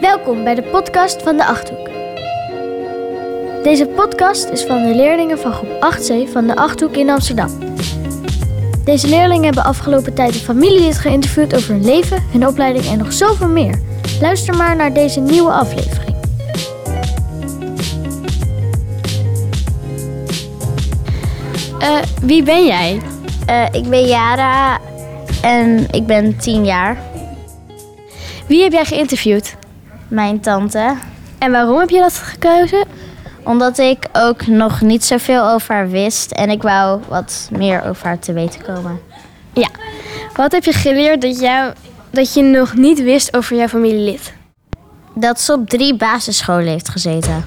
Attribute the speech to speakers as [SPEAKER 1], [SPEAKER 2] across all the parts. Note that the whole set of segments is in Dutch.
[SPEAKER 1] Welkom bij de podcast van de Achthoek. Deze podcast is van de leerlingen van groep 8C van de Achthoek in Amsterdam. Deze leerlingen hebben afgelopen tijd een familielid geïnterviewd over hun leven, hun opleiding en nog zoveel meer. Luister maar naar deze nieuwe aflevering.
[SPEAKER 2] Eh, wie ben jij?
[SPEAKER 3] Eh, ik ben Yara en ik ben 10 jaar.
[SPEAKER 2] Wie heb jij geïnterviewd?
[SPEAKER 3] Mijn tante.
[SPEAKER 2] En waarom heb je dat gekozen?
[SPEAKER 3] Omdat ik ook nog niet zoveel over haar wist en ik wou wat meer over haar te weten komen.
[SPEAKER 2] Ja. Wat heb je geleerd dat, jou, dat je nog niet wist over jouw familielid?
[SPEAKER 3] Dat ze op drie basisscholen heeft gezeten.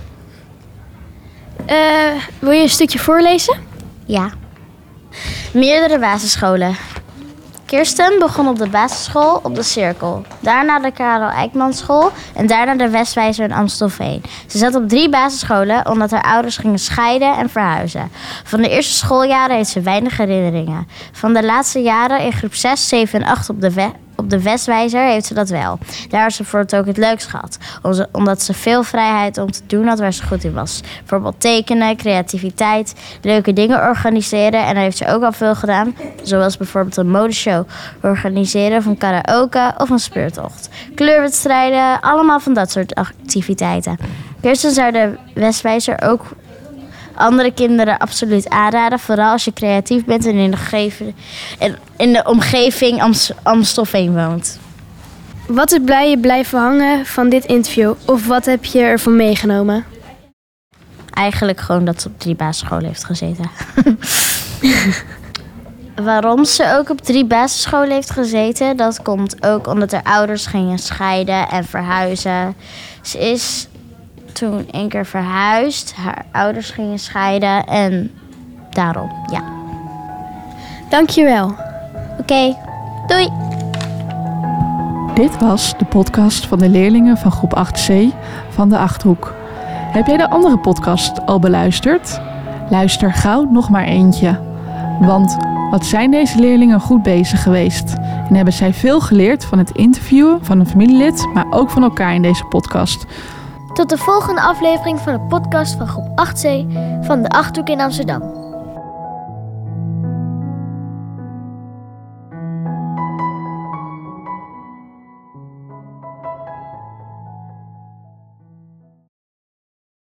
[SPEAKER 2] Eh, wil je een stukje voorlezen?
[SPEAKER 3] Ja. Meerdere basisscholen. Kirsten begon op de basisschool op de Cirkel. Daarna de Karel Eijkman school en daarna de Westwijzer in Amstelveen. Ze zat op drie basisscholen omdat haar ouders gingen scheiden en verhuizen. Van de eerste schooljaren heeft ze weinig herinneringen. Van de laatste jaren in groep 6, 7 en 8 op de, de Westwijzer heeft ze dat wel. Daar heeft ze voor het ook het leukst gehad. Omdat ze veel vrijheid om te doen had waar ze goed in was. Bijvoorbeeld tekenen, creativiteit, leuke dingen organiseren. En daar heeft ze ook al veel gedaan. Zoals bijvoorbeeld een modeshow organiseren van karaoke of een speurtocht. Kleurwedstrijden, allemaal van dat soort activiteiten. Kirsten zou de Westwijzer ook andere kinderen absoluut aanraden. Vooral als je creatief bent en in de, omgeving- in de omgeving Amst- Amstelveen woont.
[SPEAKER 2] Wat is blij je blijven hangen van dit interview? Of wat heb je ervan meegenomen?
[SPEAKER 3] Eigenlijk gewoon dat ze op drie basisscholen heeft gezeten. Waarom ze ook op drie basisscholen heeft gezeten, dat komt ook omdat haar ouders gingen scheiden en verhuizen. Ze is toen één keer verhuisd, haar ouders gingen scheiden en daarom, ja.
[SPEAKER 2] Dankjewel.
[SPEAKER 3] Oké, doei!
[SPEAKER 4] Dit was de podcast van de leerlingen van groep 8C van de Achthoek. Heb jij de andere podcast al beluisterd? Luister gauw nog maar eentje. Want wat zijn deze leerlingen goed bezig geweest? En hebben zij veel geleerd van het interviewen van een familielid, maar ook van elkaar in deze podcast.
[SPEAKER 1] Tot de volgende aflevering van de podcast van groep 8C van de Achthoek in Amsterdam.